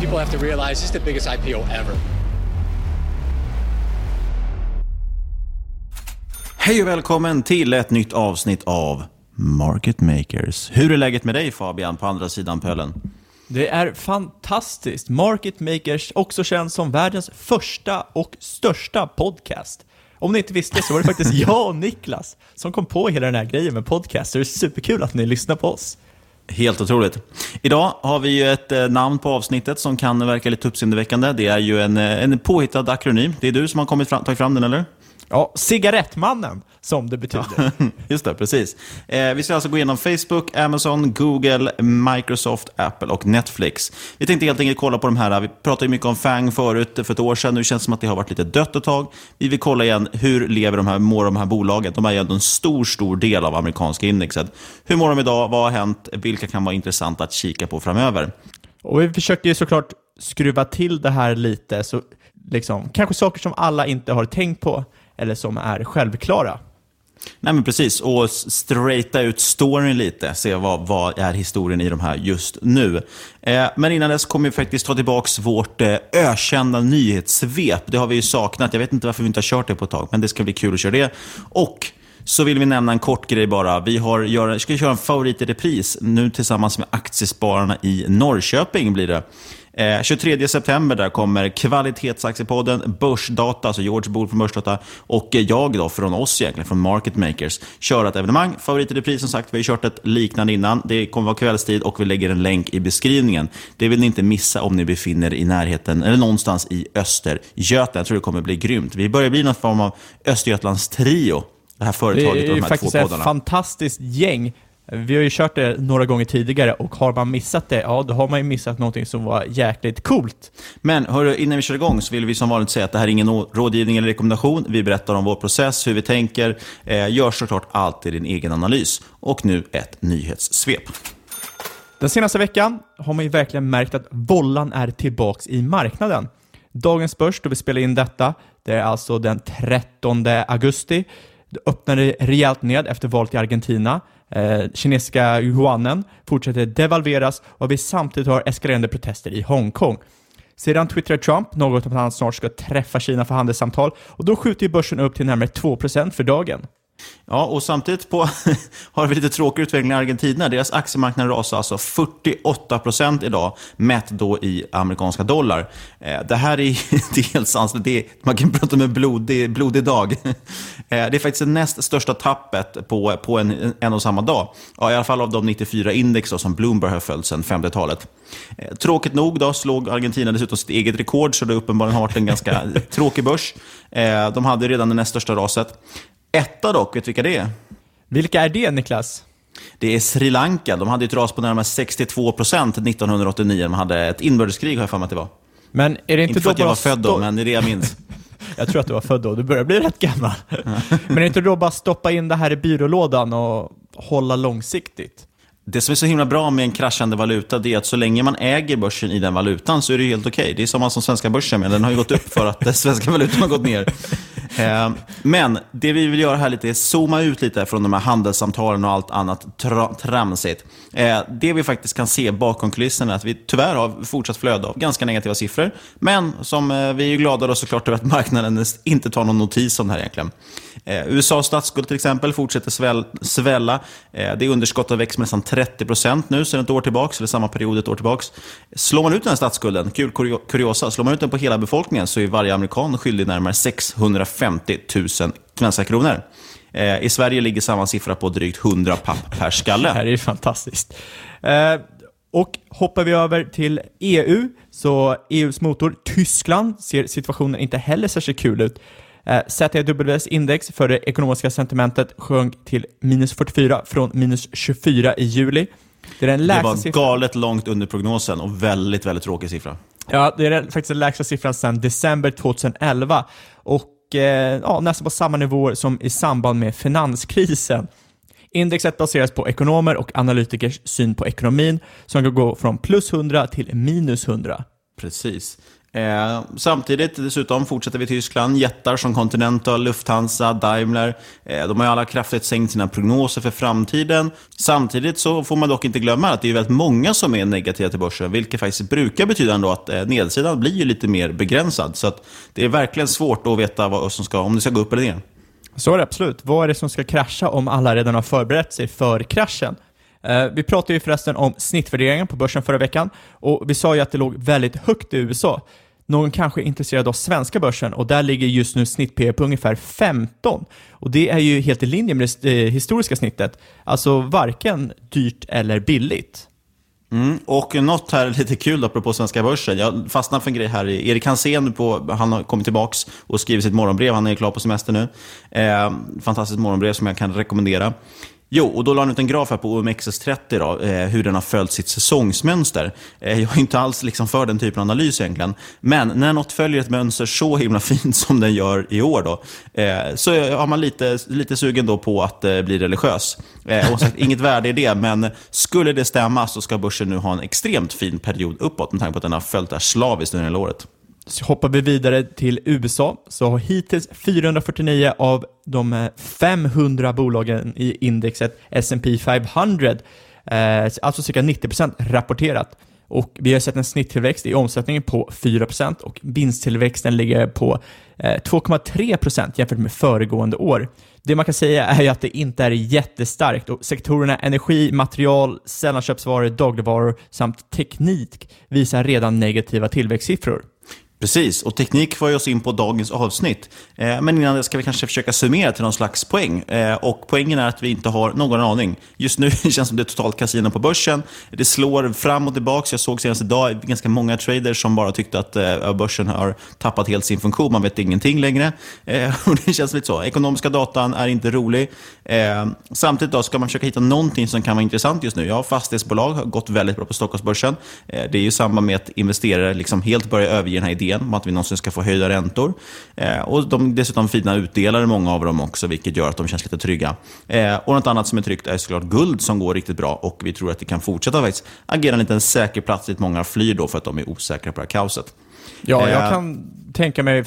People have to realize this is the biggest IPO ever. Hej och välkommen till ett nytt avsnitt av Market Makers. Hur är läget med dig Fabian på andra sidan pölen? Det är fantastiskt. Market Makers också känns som världens första och största podcast. Om ni inte visste så var det faktiskt jag och Niklas som kom på hela den här grejen med podcast. Så det är superkul att ni lyssnar på oss. Helt otroligt. Idag har vi ju ett eh, namn på avsnittet som kan verka lite uppseendeväckande. Det är ju en, eh, en påhittad akronym. Det är du som har kommit fram, tagit fram den, eller? Ja, cigarettmannen som det betyder. Just det, precis. Eh, vi ska alltså gå igenom Facebook, Amazon, Google, Microsoft, Apple och Netflix. Vi tänkte helt enkelt kolla på de här. Vi pratade ju mycket om FANG förut, för ett år sedan. Nu känns det som att det har varit lite dött ett tag. Vi vill kolla igen, hur lever de här, mår de här bolagen? De är ju ändå en stor, stor del av amerikanska indexet. Hur mår de idag? Vad har hänt? Vilka kan vara intressanta att kika på framöver? Och vi försöker ju såklart skruva till det här lite, så liksom, kanske saker som alla inte har tänkt på eller som är självklara. Nej men precis, och straighta ut storyn lite. Se vad, vad är historien i de här just nu. Eh, men innan dess kommer vi faktiskt ta tillbaka vårt eh, ökända nyhetssvep. Det har vi ju saknat. Jag vet inte varför vi inte har kört det på ett tag, men det ska bli kul att köra det. Och så vill vi nämna en kort grej bara. Vi har gör, ska köra en favorit i repris nu tillsammans med Aktiespararna i Norrköping blir det. Eh, 23 september där kommer Kvalitetsaktiepodden, Börsdata, alltså George Bohl från Börsdata och jag då från oss egentligen, från Market Makers, köra ett evenemang. Favorit i repris som sagt, vi har kört ett liknande innan. Det kommer vara kvällstid och vi lägger en länk i beskrivningen. Det vill ni inte missa om ni befinner er i närheten, eller någonstans i Östergötland. Jag tror det kommer bli grymt. Vi börjar bli någon form av Östergötlands trio. Det här företaget och de här två poddarna. Det är faktiskt ett fantastiskt gäng. Vi har ju kört det några gånger tidigare och har man missat det, ja då har man ju missat någonting som var jäkligt coolt. Men hörru, innan vi kör igång så vill vi som vanligt säga att det här är ingen rådgivning eller rekommendation. Vi berättar om vår process, hur vi tänker. Eh, gör såklart alltid din egen analys. Och nu ett nyhetssvep. Den senaste veckan har man ju verkligen märkt att vollan är tillbaks i marknaden. Dagens börs, då vi spelar in detta, det är alltså den 13 augusti. Det öppnade rejält ned efter valet i Argentina. Eh, kinesiska yuanen fortsätter devalveras och vi samtidigt har eskalerande protester i Hongkong. Sedan twittrar Trump något om att han snart ska träffa Kina för handelssamtal och då skjuter ju börsen upp till närmare 2% för dagen. Ja, och samtidigt på, har vi lite tråkig utveckling i Argentina. Deras aktiemarknad rasar alltså 48 procent idag, mätt då i amerikanska dollar. Eh, det här är, det är helt sanslöst. Man kan prata om en blodig, blodig dag. Eh, det är faktiskt det näst största tappet på, på en, en och samma dag. Ja, I alla fall av de 94 index då, som Bloomberg har följt sedan 50-talet. Eh, tråkigt nog då slog Argentina dessutom sitt eget rekord, så det uppenbarligen har varit en ganska tråkig börs. De hade redan det näst största raset. Etta dock, vet du vilka det är? Vilka är det, Niklas? Det är Sri Lanka. De hade ett ras på närmare 62 procent 1989. De hade ett inbördeskrig, har jag för mig att det var. Men är det inte, inte för att jag var född då, men det är det jag minns. jag tror att du var född då. Du börjar bli rätt gammal. men är det inte då bara stoppa in det här i byrålådan och hålla långsiktigt? Det som är så himla bra med en kraschande valuta det är att så länge man äger börsen i den valutan så är det helt okej. Okay. Det är samma som svenska börsen, men den har ju gått upp för att den svenska valutan har gått ner. Eh, men det vi vill göra här lite är zooma ut lite från de här handelssamtalen och allt annat tra tramsigt. Eh, det vi faktiskt kan se bakom kulisserna är att vi tyvärr har fortsatt flöde av ganska negativa siffror. Men som eh, vi är glada då såklart över att marknaden inte tar någon notis om det här egentligen. Eh, USAs statsskuld till exempel fortsätter svälla. Eh, det underskottet har växt med nästan 30% nu sedan ett år tillbaka, eller samma period ett år tillbaka. Slår man ut den här statsskulden, kul kuriosa, slår man ut den på hela befolkningen så är varje amerikan skyldig närmare 650 000 svenska kronor. Eh, I Sverige ligger samma siffra på drygt 100 papp per skalle. Det här är fantastiskt. Eh, och hoppar vi över till EU, så EUs motor Tyskland ser situationen inte heller särskilt kul ut. Eh, ZEWs index för det ekonomiska sentimentet sjönk till minus 44 från minus 24 i juli. Det, är den det var siffran. galet långt under prognosen och väldigt, väldigt tråkig siffra. Ja, det är faktiskt den lägsta siffran sedan december 2011 och eh, ja, nästan på samma nivåer som i samband med finanskrisen. Indexet baseras på ekonomer och analytikers syn på ekonomin som kan gå från plus 100 till minus 100. Precis. Eh, samtidigt dessutom fortsätter vi i Tyskland. Jättar som Continental, Lufthansa, Daimler. Eh, de har ju alla kraftigt sänkt sina prognoser för framtiden. Samtidigt så får man dock inte glömma att det är väldigt många som är negativa till börsen, vilket faktiskt brukar betyda ändå att eh, nedsidan blir ju lite mer begränsad. Så att det är verkligen svårt att veta vad som ska, om det ska gå upp eller ner. Så är det absolut. Vad är det som ska krascha om alla redan har förberett sig för kraschen? Eh, vi pratade ju förresten om snittvärderingen på börsen förra veckan och vi sa ju att det låg väldigt högt i USA. Någon kanske är intresserad av svenska börsen och där ligger just nu snitt P på ungefär 15. Och det är ju helt i linje med det eh, historiska snittet. Alltså varken dyrt eller billigt. Mm, och något här lite kul apropå svenska börsen. Jag fastnade för en grej här. Erik Hansén, på, han har kommit tillbaka och skrivit sitt morgonbrev. Han är klar på semester nu. Eh, fantastiskt morgonbrev som jag kan rekommendera. Jo, och då la han ut en graf här på OMXS30, då, eh, hur den har följt sitt säsongsmönster. Eh, jag är inte alls liksom för den typen av analys egentligen. Men när något följer ett mönster så himla fint som den gör i år, då, eh, så har man lite, lite sugen då på att eh, bli religiös. Eh, och sagt, inget värde i det, men skulle det stämma så ska börsen nu ha en extremt fin period uppåt med tanke på att den har följt det här slaviskt under hela året. Så hoppar vi vidare till USA, så har hittills 449 av de eh, 500 bolagen i indexet S&P 500, eh, alltså cirka 90% rapporterat. Och vi har sett en snitttillväxt i omsättningen på 4% och vinsttillväxten ligger på eh, 2,3% jämfört med föregående år. Det man kan säga är ju att det inte är jättestarkt och sektorerna energi, material, sällanköpsvaror, dagligvaror samt teknik visar redan negativa tillväxtsiffror. Precis, och teknik för oss in på dagens avsnitt. Eh, men innan det ska vi kanske försöka summera till någon slags poäng. Eh, och poängen är att vi inte har någon aning. Just nu känns det som det är totalt kasino på börsen. Det slår fram och tillbaka. Jag såg senast idag ganska många traders som bara tyckte att eh, börsen har tappat helt sin funktion. Man vet ingenting längre. Och det känns lite så. Ekonomiska datan är inte rolig. Samtidigt då ska man försöka hitta någonting som kan vara intressant just nu. Ja, fastighetsbolag har gått väldigt bra på Stockholmsbörsen. Det är ju samma med att investerare liksom helt börjar överge den här idén idén om att vi någonsin ska få höjda räntor. Eh, och de dessutom fina utdelare, många av dem också, vilket gör att de känns lite trygga. Eh, och något annat som är tryggt är såklart guld som går riktigt bra och vi tror att det kan fortsätta faktiskt agera en liten säker plats dit många flyr då för att de är osäkra på det här kaoset. Ja, jag eh, kan tänka mig,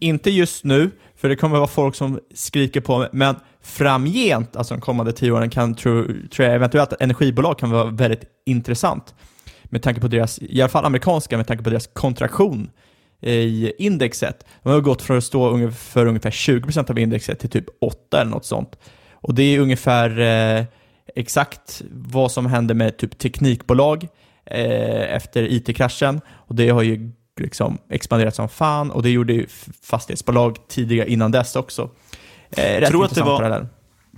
inte just nu, för det kommer vara folk som skriker på mig, men framgent, alltså de kommande tio åren, kan, tror, tror jag eventuellt att energibolag kan vara väldigt intressant med tanke på deras, i alla fall amerikanska, med tanke på deras kontraktion i indexet. De har gått från att stå för ungefär 20% av indexet till typ 8 eller något sånt. Och det är ungefär eh, exakt vad som hände med typ teknikbolag eh, efter it-kraschen. Och det har ju liksom expanderat som fan och det gjorde ju fastighetsbolag tidigare innan dess också. Eh, rätt tror att det var, parallell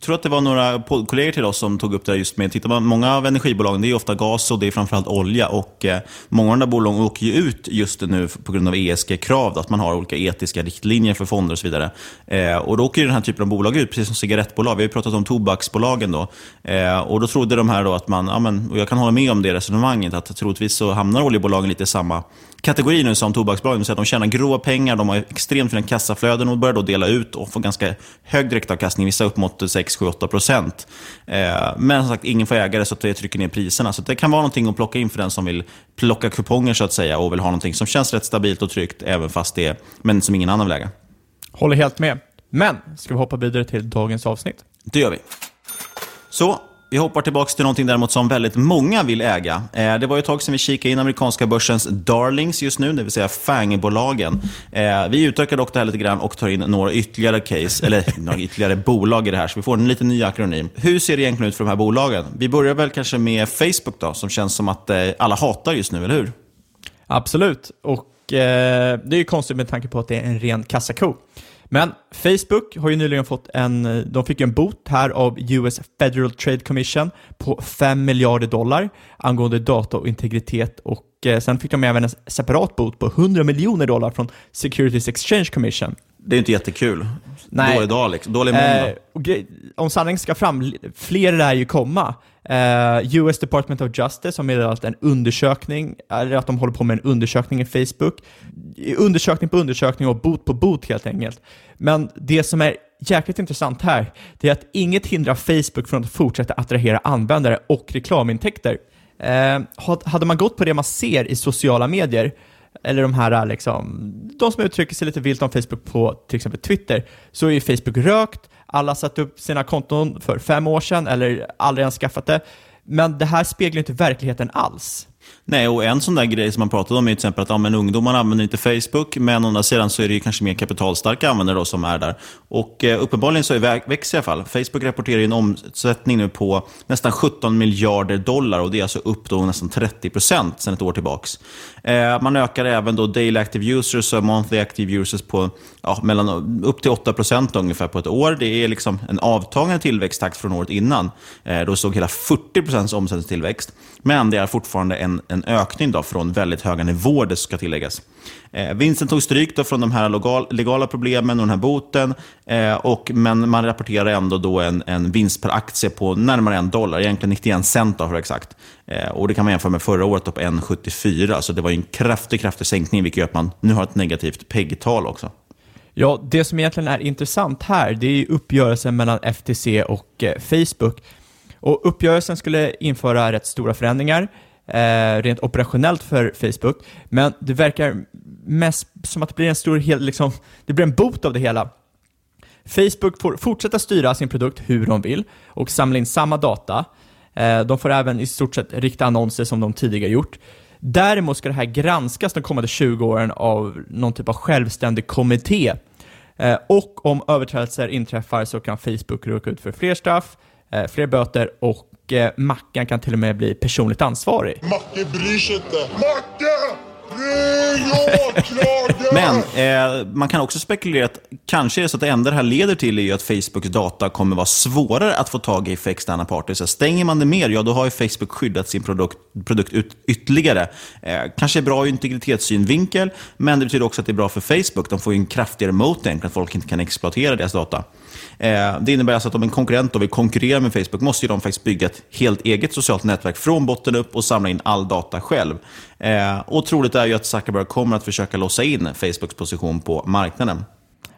tror att det var några kollegor till oss som tog upp det just med, tittar man, många av energibolagen det är ofta gas och det är framförallt olja och eh, många av de där bolagen åker ju ut just nu på grund av ESG-krav, att man har olika etiska riktlinjer för fonder och så vidare. Eh, och då åker ju den här typen av bolag ut, precis som cigarettbolag. Vi har ju pratat om tobaksbolagen då. Eh, och då trodde de här då att man, ja, men, och jag kan hålla med om det resonemanget, att troligtvis så hamnar oljebolagen lite i samma kategori nu som tobaksbolagen. Så att de tjänar grova pengar, de har extremt fina kassaflöden och börjar då dela ut och får ganska hög direktavkastning, vissa upp mot 6-8 procent. Eh, men som sagt, ingen får ägare så att det trycker ner priserna. Så det kan vara någonting att plocka in för den som vill plocka kuponger så att säga och vill ha någonting som känns rätt stabilt och tryggt även fast det är, men som ingen annan vill äga. Håller helt med. Men, ska vi hoppa vidare till dagens avsnitt? Det gör vi. Så, vi hoppar tillbaka till någonting däremot som väldigt många vill äga. Eh, det var ett tag sedan vi kikade in amerikanska börsens darlings just nu, det vill säga FANG-bolagen. Eh, vi utökar dock det här lite grann och tar in några ytterligare case, eller några ytterligare bolag i det här, så vi får en lite ny akronym. Hur ser det egentligen ut för de här bolagen? Vi börjar väl kanske med Facebook då, som känns som att eh, alla hatar just nu, eller hur? Absolut, och eh, det är ju konstigt med tanke på att det är en ren kassako. Men Facebook har ju nyligen fått en, de fick en bot här av US Federal Trade Commission på 5 miljarder dollar angående data och integritet och eh, sen fick de även en separat bot på 100 miljoner dollar från Securities Exchange Commission. Det är inte jättekul. Nej. Dålig dag, liksom. dålig måndag. Eh, om sanningen ska fram, fler lär ju komma. Eh, uh, US Department of Justice har meddelat en undersökning, eller att de håller på med en undersökning i Facebook. Undersökning på undersökning och bot på bot helt enkelt. Men det som är jäkligt intressant här, det är att inget hindrar Facebook från att fortsätta attrahera användare och reklamintäkter. Uh, hade man gått på det man ser i sociala medier, eller de här liksom, de som uttrycker sig lite vilt om Facebook på till exempel Twitter, så är ju Facebook rökt, alla satt upp sina konton för fem år sedan eller aldrig ens skaffat det. Men det här speglar inte verkligheten alls. Nej, och en sån där grej som man pratade om är till exempel att ja, men ungdomarna använder inte Facebook, men å andra sidan så är det kanske mer kapitalstarka användare då som är där. Och eh, uppenbarligen så är växer i alla fall. Facebook rapporterar en omsättning nu på nästan 17 miljarder dollar och det är alltså upp då nästan 30 procent sedan ett år tillbaka. Eh, man ökar även då daily active users och monthly active users på ja, mellan, upp till 8 procent ungefär på ett år. Det är liksom en avtagande tillväxttakt från året innan. Eh, då såg hela 40 procents omsättningstillväxt. Men det är fortfarande en, en ökning då från väldigt höga nivåer, det ska tilläggas. Eh, vinsten tog stryk då från de här legal, legala problemen och den här boten. Eh, och, men man rapporterar ändå då en, en vinst per aktie på närmare en dollar, egentligen 91 cent då, för exakt. Eh, och Det kan man jämföra med förra året på 1,74. Så det var en kraftig, kraftig sänkning, vilket gör att man nu har ett negativt PEG-tal också. Ja, det som egentligen är intressant här, det är uppgörelsen mellan FTC och eh, Facebook. Och uppgörelsen skulle införa rätt stora förändringar eh, rent operationellt för Facebook, men det verkar mest som att det blir en stor, hel, liksom, det blir en bot av det hela. Facebook får fortsätta styra sin produkt hur de vill och samla in samma data. Eh, de får även i stort sett rikta annonser som de tidigare gjort. Däremot ska det här granskas de kommande 20 åren av någon typ av självständig kommitté. Eh, och om överträdelser inträffar så kan Facebook råka ut för fler straff, eh, fler böter och eh, Mackan kan till och med bli personligt ansvarig. Macke bryr sig inte. Macke! Men eh, man kan också spekulera att kanske är det så att det enda det här leder till är att Facebooks data kommer vara svårare att få tag i för externa parter. Så stänger man det mer, ja då har ju Facebook skyddat sin produkt, produkt ut, ytterligare. Eh, kanske är bra ur integritetssynvinkel, men det betyder också att det är bra för Facebook. De får ju en kraftigare moat att folk inte kan exploatera deras data. Eh, det innebär alltså att om en konkurrent vill konkurrera med Facebook måste de faktiskt bygga ett helt eget socialt nätverk från botten upp och samla in all data själv. Eh, och troligt är är ju att Zuckerberg kommer att försöka låsa in Facebooks position på marknaden.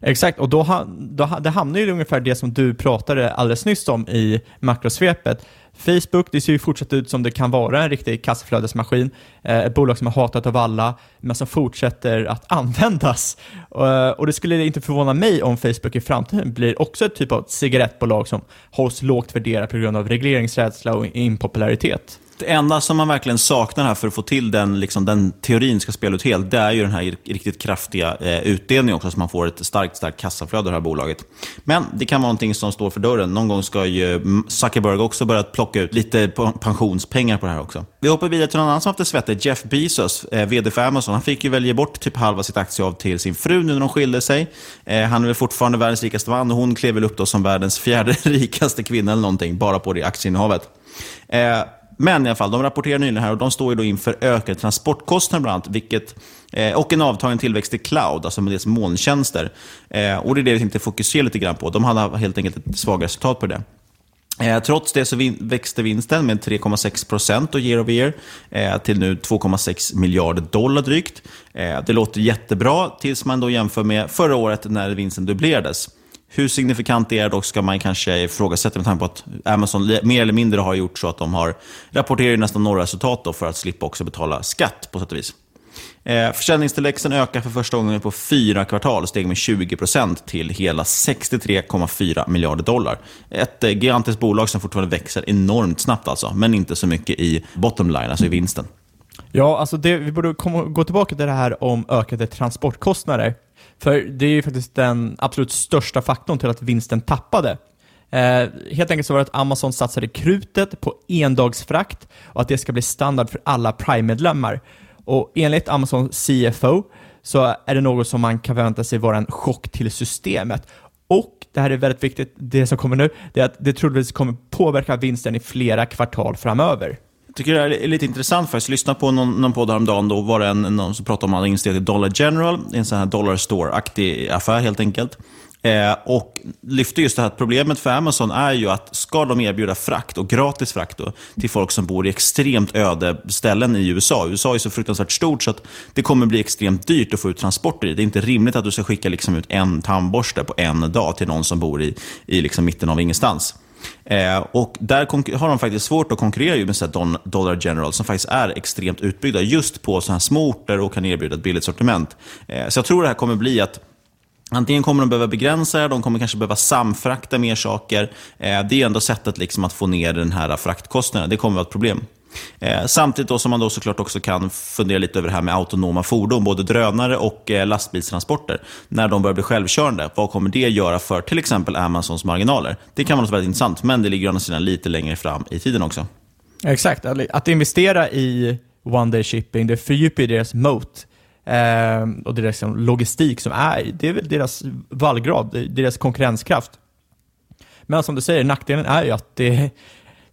Exakt, och då, då, det hamnar ju ungefär det som du pratade alldeles nyss om i makrosvepet. Facebook, det ser ju fortsatt ut som det kan vara en riktig kassaflödesmaskin. Eh, ett bolag som är hatat av alla, men som fortsätter att användas. Eh, och det skulle inte förvåna mig om Facebook i framtiden blir också ett typ av cigarettbolag som hålls lågt värderat på grund av regleringsrädsla och impopularitet. Det enda som man verkligen saknar här för att få till den, liksom, den teorin ska spela ut helt, det är ju den här riktigt kraftiga eh, utdelningen också, så man får ett starkt, starkt kassaflöde i det här bolaget. Men det kan vara någonting som står för dörren. Någon gång ska ju Zuckerberg också börja plocka ut lite pensionspengar på det här också. Vi hoppar vidare till någon annan som haft det svettigt. Jeff Bezos, eh, vd för Amazon. Han fick ju välja bort typ halva sitt aktieav till sin fru nu när de skilde sig. Eh, han är väl fortfarande världens rikaste man och hon klev väl upp då som världens fjärde rikaste kvinna eller någonting, bara på det aktieinnehavet. Eh, men i alla fall, de rapporterar nyligen här och de står ju då inför ökade transportkostnader bland annat, vilket, eh, och en avtagande tillväxt i cloud, alltså med deras molntjänster. Eh, och det är det vi tänkte fokusera lite grann på. De hade helt enkelt ett svagare resultat på det. Eh, trots det så växte vinsten med 3,6 procent year over year eh, till nu 2,6 miljarder dollar drygt. Eh, det låter jättebra tills man då jämför med förra året när vinsten dubblerades. Hur signifikant det är dock ska man kanske ifrågasätta med tanke på att Amazon mer eller mindre har gjort så att de har rapporterat nästan några resultat för att slippa också betala skatt på sätt och vis. Eh, försäljningstillväxten ökar för första gången på fyra kvartal och steg med 20% till hela 63,4 miljarder dollar. Ett eh, gigantiskt bolag som fortfarande växer enormt snabbt alltså, men inte så mycket i bottom line, alltså i vinsten. Ja, alltså det, vi borde komma, gå tillbaka till det här om ökade transportkostnader. För det är ju faktiskt den absolut största faktorn till att vinsten tappade. Eh, helt enkelt så var det att Amazon satsade krutet på endagsfrakt och att det ska bli standard för alla Prime-medlemmar. Och enligt Amazons CFO så är det något som man kan förvänta sig vara en chock till systemet. Och det här är väldigt viktigt, det som kommer nu, det är att det troligtvis kommer påverka vinsten i flera kvartal framöver. Jag tycker det är lite intressant faktiskt. Lyssna på någon, någon podd häromdagen. Då var det en, någon som pratade om att han investerat i Dollar General, en sån här dollar store-aktig affär helt enkelt. Eh, och lyfter just det här att problemet för Amazon är ju att ska de erbjuda frakt och gratis frakt då, till folk som bor i extremt öde ställen i USA. USA är så fruktansvärt stort så att det kommer bli extremt dyrt att få ut transporter i. Det är inte rimligt att du ska skicka liksom ut en tandborste på en dag till någon som bor i, i liksom mitten av ingenstans. Eh, och där har de faktiskt svårt att konkurrera med så Dollar General som faktiskt är extremt utbyggda just på sådana här små orter och kan erbjuda ett billigt sortiment. Eh, så jag tror det här kommer bli att Antingen kommer de behöva begränsa det, de kommer kanske behöva samfrakta mer saker. Eh, det är ändå sättet liksom att få ner den här fraktkostnaden. Det kommer att vara ett problem. Eh, samtidigt då som man då såklart också kan fundera lite över det här med autonoma fordon, både drönare och eh, lastbilstransporter. När de börjar bli självkörande, vad kommer det göra för till exempel Amazons marginaler? Det kan vara väldigt intressant, men det ligger å andra sidan lite längre fram i tiden också. Exakt, att investera i one day shipping, det fördjupar deras moat eh, och deras liksom logistik som är, det är väl deras vallgrad, deras konkurrenskraft. Men som du säger, nackdelen är ju att det,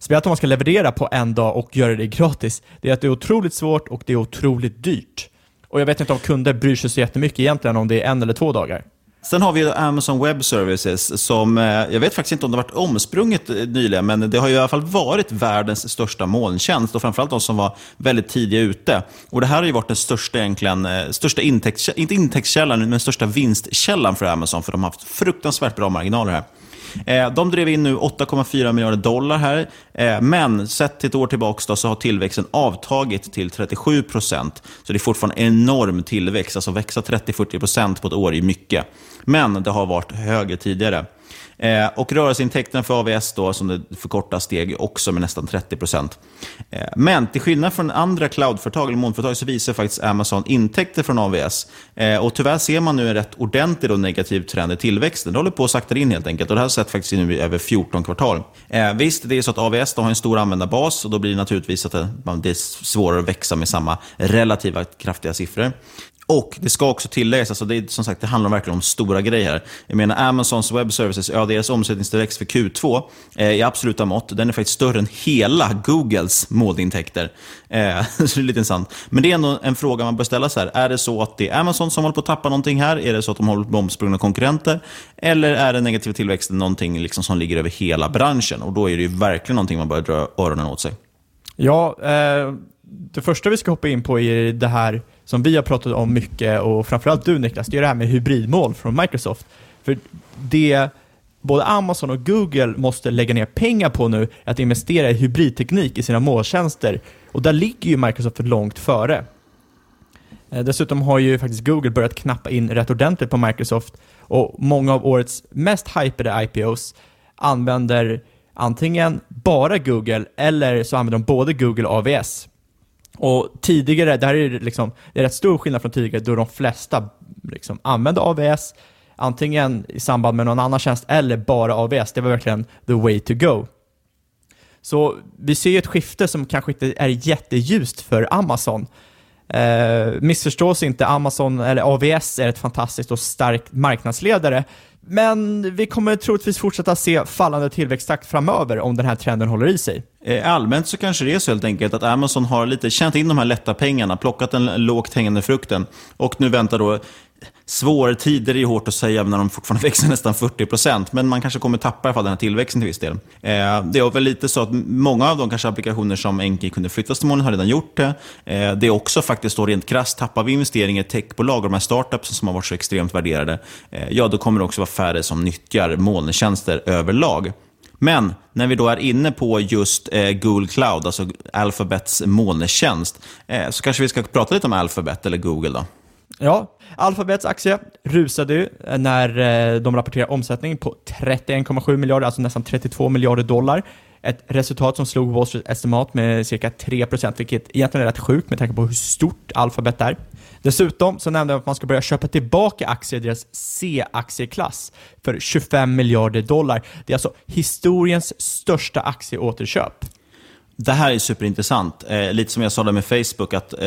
speciellt om man ska leverera på en dag och göra det gratis, det är att det är otroligt svårt och det är otroligt dyrt. Och jag vet inte om kunder bryr sig så jättemycket egentligen om det är en eller två dagar. Sen har vi Amazon Web Services som, eh, jag vet faktiskt inte om det har varit omsprunget eh, nyligen, men det har i alla fall varit världens största molntjänst och framförallt de som var väldigt tidiga ute. Och Det här har ju varit den största, egentligen, eh, största intäkts, inte intäktskällan, men största vinstkällan för Amazon, för de har haft fruktansvärt bra marginaler här. Eh, de drev in nu 8,4 miljarder dollar här, eh, men sett till ett år tillbaka då, så har tillväxten avtagit till 37 procent. Så det är fortfarande enorm tillväxt. Alltså växa 30-40 procent på ett år är mycket. Men det har varit högre tidigare. Eh, och rörelseintäkterna för AVS, då, som det förkortas, steg också med nästan 30 procent. Eh, men till skillnad från andra cloudföretag eller molnföretag så visar faktiskt Amazon intäkter från AVS. Eh, och tyvärr ser man nu en rätt ordentlig och negativ trend i tillväxten. Det håller på att sakta in helt enkelt. Och det här har sett faktiskt nu i över 14 kvartal. Eh, visst, det är så att AVS har en stor användarbas och då blir det naturligtvis att det, det är svårare att växa med samma relativa kraftiga siffror. Och det ska också tilläggas, alltså det, som sagt, det handlar verkligen om stora grejer här. Jag menar Amazons web services, ja deras omsättningstillväxt för Q2 eh, i absoluta mått, den är faktiskt större än hela Googles målintäkter. Eh, så det är lite intressant. Men det är ändå en fråga man bör ställa sig här. Är det så att det är Amazon som håller på att tappa någonting här? Är det så att de håller på att omsprungna konkurrenter? Eller är den negativa tillväxten någonting liksom som ligger över hela branschen? Och då är det ju verkligen någonting man bör dra öronen åt sig. Ja, eh, det första vi ska hoppa in på är det här som vi har pratat om mycket och framförallt du Niklas, det är det här med hybridmål från Microsoft. För det både Amazon och Google måste lägga ner pengar på nu är att investera i hybridteknik i sina måltjänster. Och där ligger ju Microsoft långt före. Eh, dessutom har ju faktiskt Google börjat knappa in rätt ordentligt på Microsoft och många av årets mest hypade IPOs använder antingen bara Google eller så använder de både Google och AVS. Och tidigare, det här är liksom, det är rätt stor skillnad från tidigare då de flesta liksom använde AVS antingen i samband med någon annan tjänst eller bara AVS. Det var verkligen the way to go. Så vi ser ju ett skifte som kanske inte är jätteljust för Amazon. Eh, missförstås inte, Amazon eller AVS är ett fantastiskt och starkt marknadsledare, men vi kommer troligtvis fortsätta se fallande tillväxttakt framöver om den här trenden håller i sig. Eh, allmänt så kanske det är så helt enkelt att Amazon har lite tjänat in de här lätta pengarna, plockat den lågt hängande frukten och nu väntar då svåra tider är hårt att säga när de fortfarande växer nästan 40% men man kanske kommer tappa i alla fall den här tillväxten till viss del. Eh, det är väl lite så att många av de kanske applikationer som Enki kunde flyttas till molnet har redan gjort det. Eh, det är också faktiskt då rent krasst, tappar vi investeringar i techbolag och de här startups som har varit så extremt värderade, eh, ja då kommer det också vara färre som nyttjar molntjänster överlag. Men när vi då är inne på just eh, Google Cloud, alltså Alphabets molntjänst, eh, så kanske vi ska prata lite om Alphabet eller Google då. Ja, Alphabets aktie rusade ju eh, när eh, de rapporterade omsättning på 31,7 miljarder, alltså nästan 32 miljarder dollar. Ett resultat som slog Wall Street estimat med cirka 3%, vilket egentligen är rätt sjukt med tanke på hur stort Alphabet är. Dessutom så nämnde jag att man ska börja köpa tillbaka aktier i deras C-aktieklass för 25 miljarder dollar. Det är alltså historiens största aktieåterköp. Det här är superintressant. Eh, lite som jag sa där med Facebook, att eh,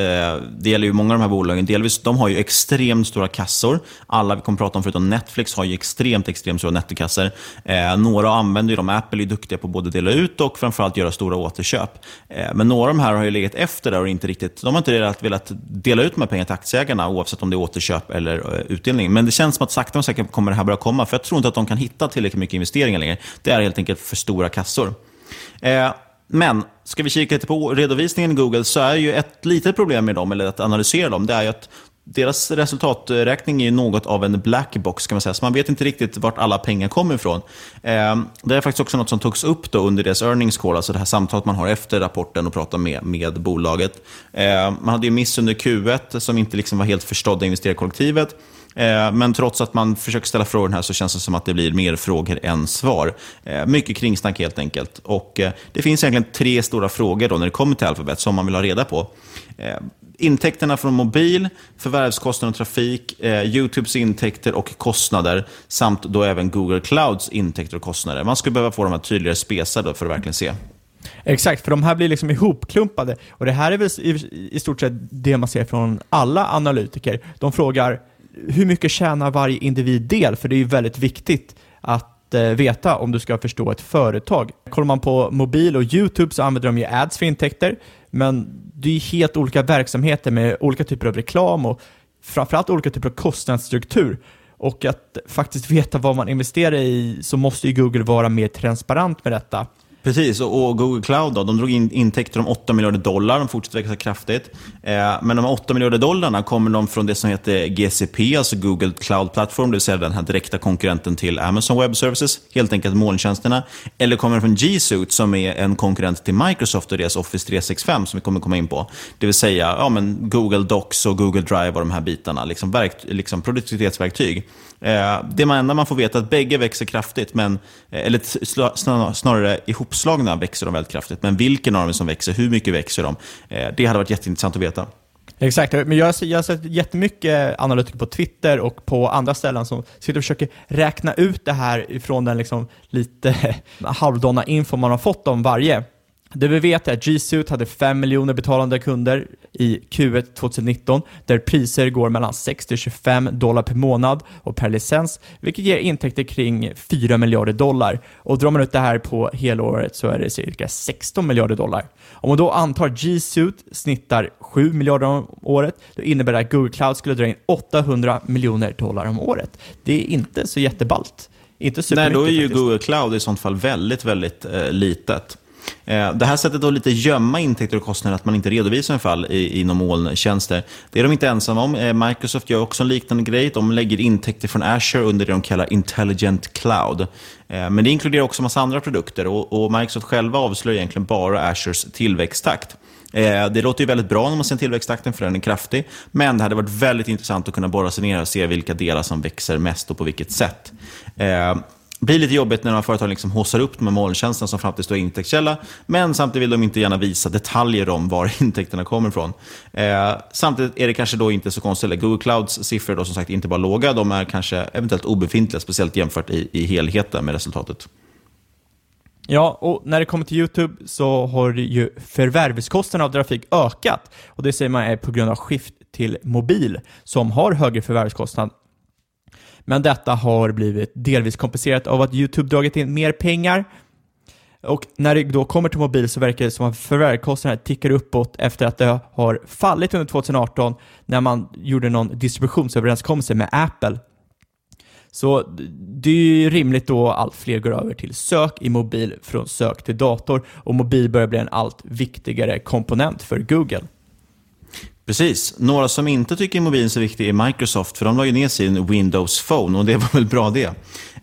det gäller ju många av de här bolagen. Delvis, de har ju extremt stora kassor. Alla vi kommer prata om förutom Netflix har ju extremt, extremt stora nettokassor. Eh, några använder ju dem. Apple är duktiga på både dela ut och framförallt göra stora återköp. Eh, men några av de här har ju legat efter där och inte riktigt, de har inte velat dela ut de här pengarna till aktieägarna oavsett om det är återköp eller eh, utdelning. Men det känns som att sakta men säkert kommer det här börja komma. För jag tror inte att de kan hitta tillräckligt mycket investeringar längre. Det är helt enkelt för stora kassor. Eh, men ska vi kika lite på redovisningen i Google så är ju ett litet problem med dem, eller att analysera dem, det är ju att deras resultaträkning är något av en black box, kan man säga. Så man vet inte riktigt vart alla pengar kommer ifrån. Ehm, det är faktiskt också något som togs upp då under deras earnings call, alltså det här samtalet man har efter rapporten och pratar med, med bolaget. Ehm, man hade ju miss under Q1 som inte liksom var helt förstådda investerarkollektivet. Eh, men trots att man försöker ställa frågor här så känns det som att det blir mer frågor än svar. Eh, mycket kringsnack helt enkelt. Och eh, det finns egentligen tre stora frågor då när det kommer till Alphabet som man vill ha reda på. Intäkterna från mobil, förvärvskostnader och trafik, YouTubes intäkter och kostnader samt då även Google Clouds intäkter och kostnader. Man skulle behöva få de här tydligare spesade för att verkligen se. Exakt, för de här blir liksom ihopklumpade. Och det här är väl i, i stort sett det man ser från alla analytiker. De frågar hur mycket tjänar varje individ del? För det är ju väldigt viktigt att eh, veta om du ska förstå ett företag. Kollar man på mobil och YouTube så använder de ju ads för intäkter, men det är ju helt olika verksamheter med olika typer av reklam och framförallt olika typer av kostnadsstruktur. Och att faktiskt veta vad man investerar i så måste ju Google vara mer transparent med detta. Precis, och Google Cloud då, de drog in intäkter om 8 miljarder dollar, de fortsätter växa kraftigt. Eh, men de 8 miljarder dollarna kommer de från det som heter GCP, alltså Google Cloud Platform, det vill säga den här direkta konkurrenten till Amazon Web Services, helt enkelt molntjänsterna. Eller kommer de från G Suite som är en konkurrent till Microsoft och deras Office 365 som vi kommer komma in på. Det vill säga ja, men Google Docs och Google Drive och de här bitarna, liksom, verkt, liksom produktivitetsverktyg. Eh, det enda man får veta är att bägge växer kraftigt, men, eh, eller snarare uppslagna växer de väldigt kraftigt. Men vilken av dem som växer, hur mycket växer de? Eh, det hade varit jätteintressant att veta. Exakt, men jag, jag har sett jättemycket eh, analytiker på Twitter och på andra ställen som sitter och försöker räkna ut det här ifrån den liksom lite halvdana info man har fått om varje. Det vi vet är att G Suite hade 5 miljoner betalande kunder i Q1 2019, där priser går mellan 6 till 25 dollar per månad och per licens, vilket ger intäkter kring 4 miljarder dollar. Och drar man ut det här på helåret så är det cirka 16 miljarder dollar. Om man då antar G Suite snittar 7 miljarder om året, då innebär det att Google Cloud skulle dra in 800 miljoner dollar om året. Det är inte så jättebalt. Inte Nej, då är ju. Google Cloud i sånt fall väldigt, väldigt eh, litet. Eh, det här sättet att lite gömma intäkter och kostnader, att man inte redovisar i fall inom molntjänster, det är de inte ensamma om. Eh, Microsoft gör också en liknande grej. De lägger intäkter från Azure under det de kallar Intelligent Cloud. Eh, men det inkluderar också en massa andra produkter och Microsoft själva avslöjar egentligen bara Azures tillväxttakt. Det låter ju väldigt bra när man ser tillväxttakten, för den är kraftig. Men det hade varit väldigt intressant att kunna borra sig ner och se vilka delar som växer mest och på vilket sätt blir lite jobbigt när de här företagen liksom håsar upp de här molntjänsterna som framtills är intäktskälla, men samtidigt vill de inte gärna visa detaljer om var intäkterna kommer ifrån. Eh, samtidigt är det kanske då inte så konstigt, Google Clouds siffror då som sagt inte bara låga, de är kanske eventuellt obefintliga, speciellt jämfört i, i helheten med resultatet. Ja, och när det kommer till YouTube så har ju förvärvskostnaderna av trafik ökat. Och det säger man är på grund av skift till mobil som har högre förvärvskostnad. Men detta har blivit delvis kompenserat av att YouTube dragit in mer pengar. Och när det då kommer till mobil så verkar det som att förvärvskostnaderna tickar uppåt efter att det har fallit under 2018 när man gjorde någon distributionsöverenskommelse med Apple. Så det är ju rimligt då att allt fler går över till sök i mobil från sök till dator och mobil börjar bli en allt viktigare komponent för Google. Precis. Några som inte tycker mobilen är så viktig är Microsoft, för de la ju ner sin Windows Phone och det var väl bra det.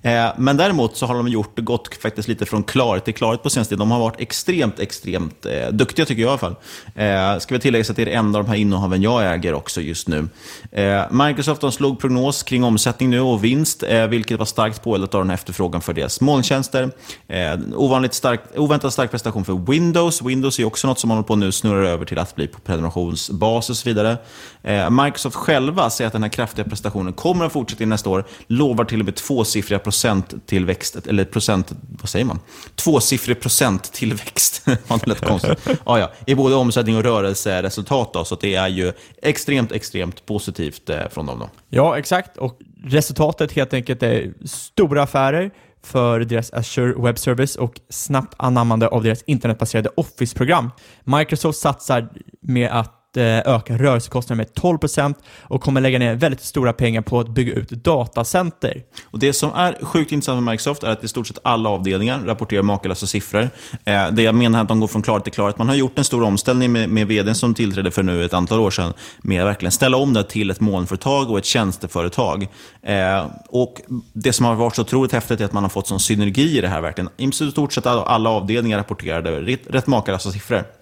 Eh, men däremot så har de gjort gått faktiskt lite från klarhet till klarhet på senaste tiden. De har varit extremt, extremt eh, duktiga tycker jag i alla fall. Eh, ska vi tillägga att det är det enda av de här innehaven jag äger också just nu. Eh, Microsoft de slog prognos kring omsättning nu och vinst, eh, vilket var starkt påeldat av den här efterfrågan för deras molntjänster. Eh, ovanligt stark, oväntat stark prestation för Windows. Windows är också något som håller på nu snurrar över till att bli på prenumerationsbas och så vidare. Eh, Microsoft själva säger att den här kraftiga prestationen kommer att fortsätta i nästa år, lovar till och med tvåsiffriga procenttillväxt, eller procent, vad säger man? Tvåsiffrig procenttillväxt. det lät konstigt. Ja, ja. I både omsättning och rörelseresultat. Då, så det är ju extremt, extremt positivt eh, från dem. Då. Ja, exakt. Och resultatet helt enkelt är stora affärer för deras Azure Web Service och snabbt anammande av deras internetbaserade Office-program. Microsoft satsar med att Eh, öka rörelsekostnaden med 12% och kommer lägga ner väldigt stora pengar på att bygga ut datacenter. Och Det som är sjukt intressant med Microsoft är att i stort sett alla avdelningar rapporterar makalösa siffror. Eh, det jag menar är att de går från klarhet till klarhet. Man har gjort en stor omställning med, med vdn som tillträdde för nu ett antal år sedan med att verkligen ställa om det till ett molnföretag och ett tjänsteföretag. Eh, och Det som har varit så otroligt häftigt är att man har fått sån synergi i det här. verkligen. I stort sett alla avdelningar rapporterade rätt, rätt makalösa siffror.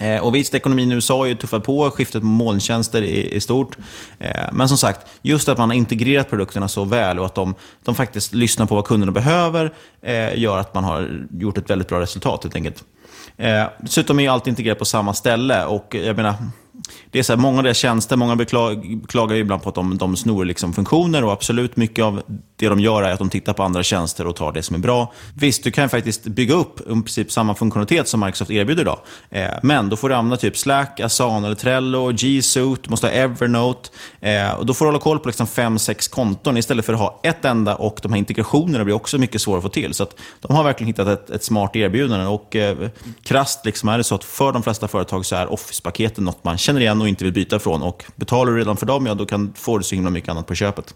Eh, och visst, ekonomin i USA har ju tuffat på, skiftet med molntjänster i, stort. Eh, men som sagt, just att man har integrerat produkterna så väl och att de, de faktiskt lyssnar på vad kunderna behöver eh, gör att man har gjort ett väldigt bra resultat helt enkelt. Dessutom är ju allt integrerat på samma ställe och jag menar, det är så här, många av deras tjänster, många klagar ibland på att de, de snor liksom funktioner och absolut mycket av det de gör är att de tittar på andra tjänster och tar det som är bra. Visst, du kan faktiskt bygga upp i princip samma funktionalitet som Microsoft erbjuder idag. Eh, men då får du använda typ Slack, Asana eller Trello, G Suite, du måste ha Evernote. Eh, och då får du hålla koll på liksom fem, sex konton istället för att ha ett enda och de här integrationerna blir också mycket svårare att få till. Så de har verkligen hittat ett, ett smart erbjudande. Och eh, krasst liksom är det så att för de flesta företag så är Office-paketen något man känner känner igen och inte vill byta från. Och betalar du redan för dem, ja då kan, får du så himla mycket annat på köpet.